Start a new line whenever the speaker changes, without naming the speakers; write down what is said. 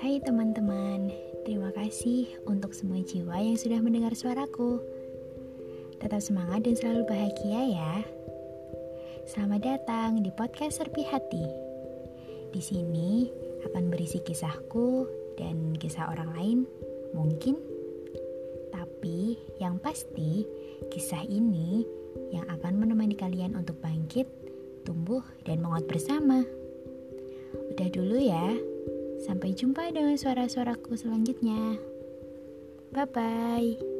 Hai teman-teman, terima kasih untuk semua jiwa yang sudah mendengar suaraku. Tetap semangat dan selalu bahagia ya. Selamat datang di podcast Serpi Hati. Di sini akan berisi kisahku dan kisah orang lain, mungkin. Tapi yang pasti, kisah ini yang akan menemani kalian untuk bangkit, tumbuh, dan menguat bersama. Udah dulu ya. Sampai jumpa dengan suara-suaraku selanjutnya. Bye bye.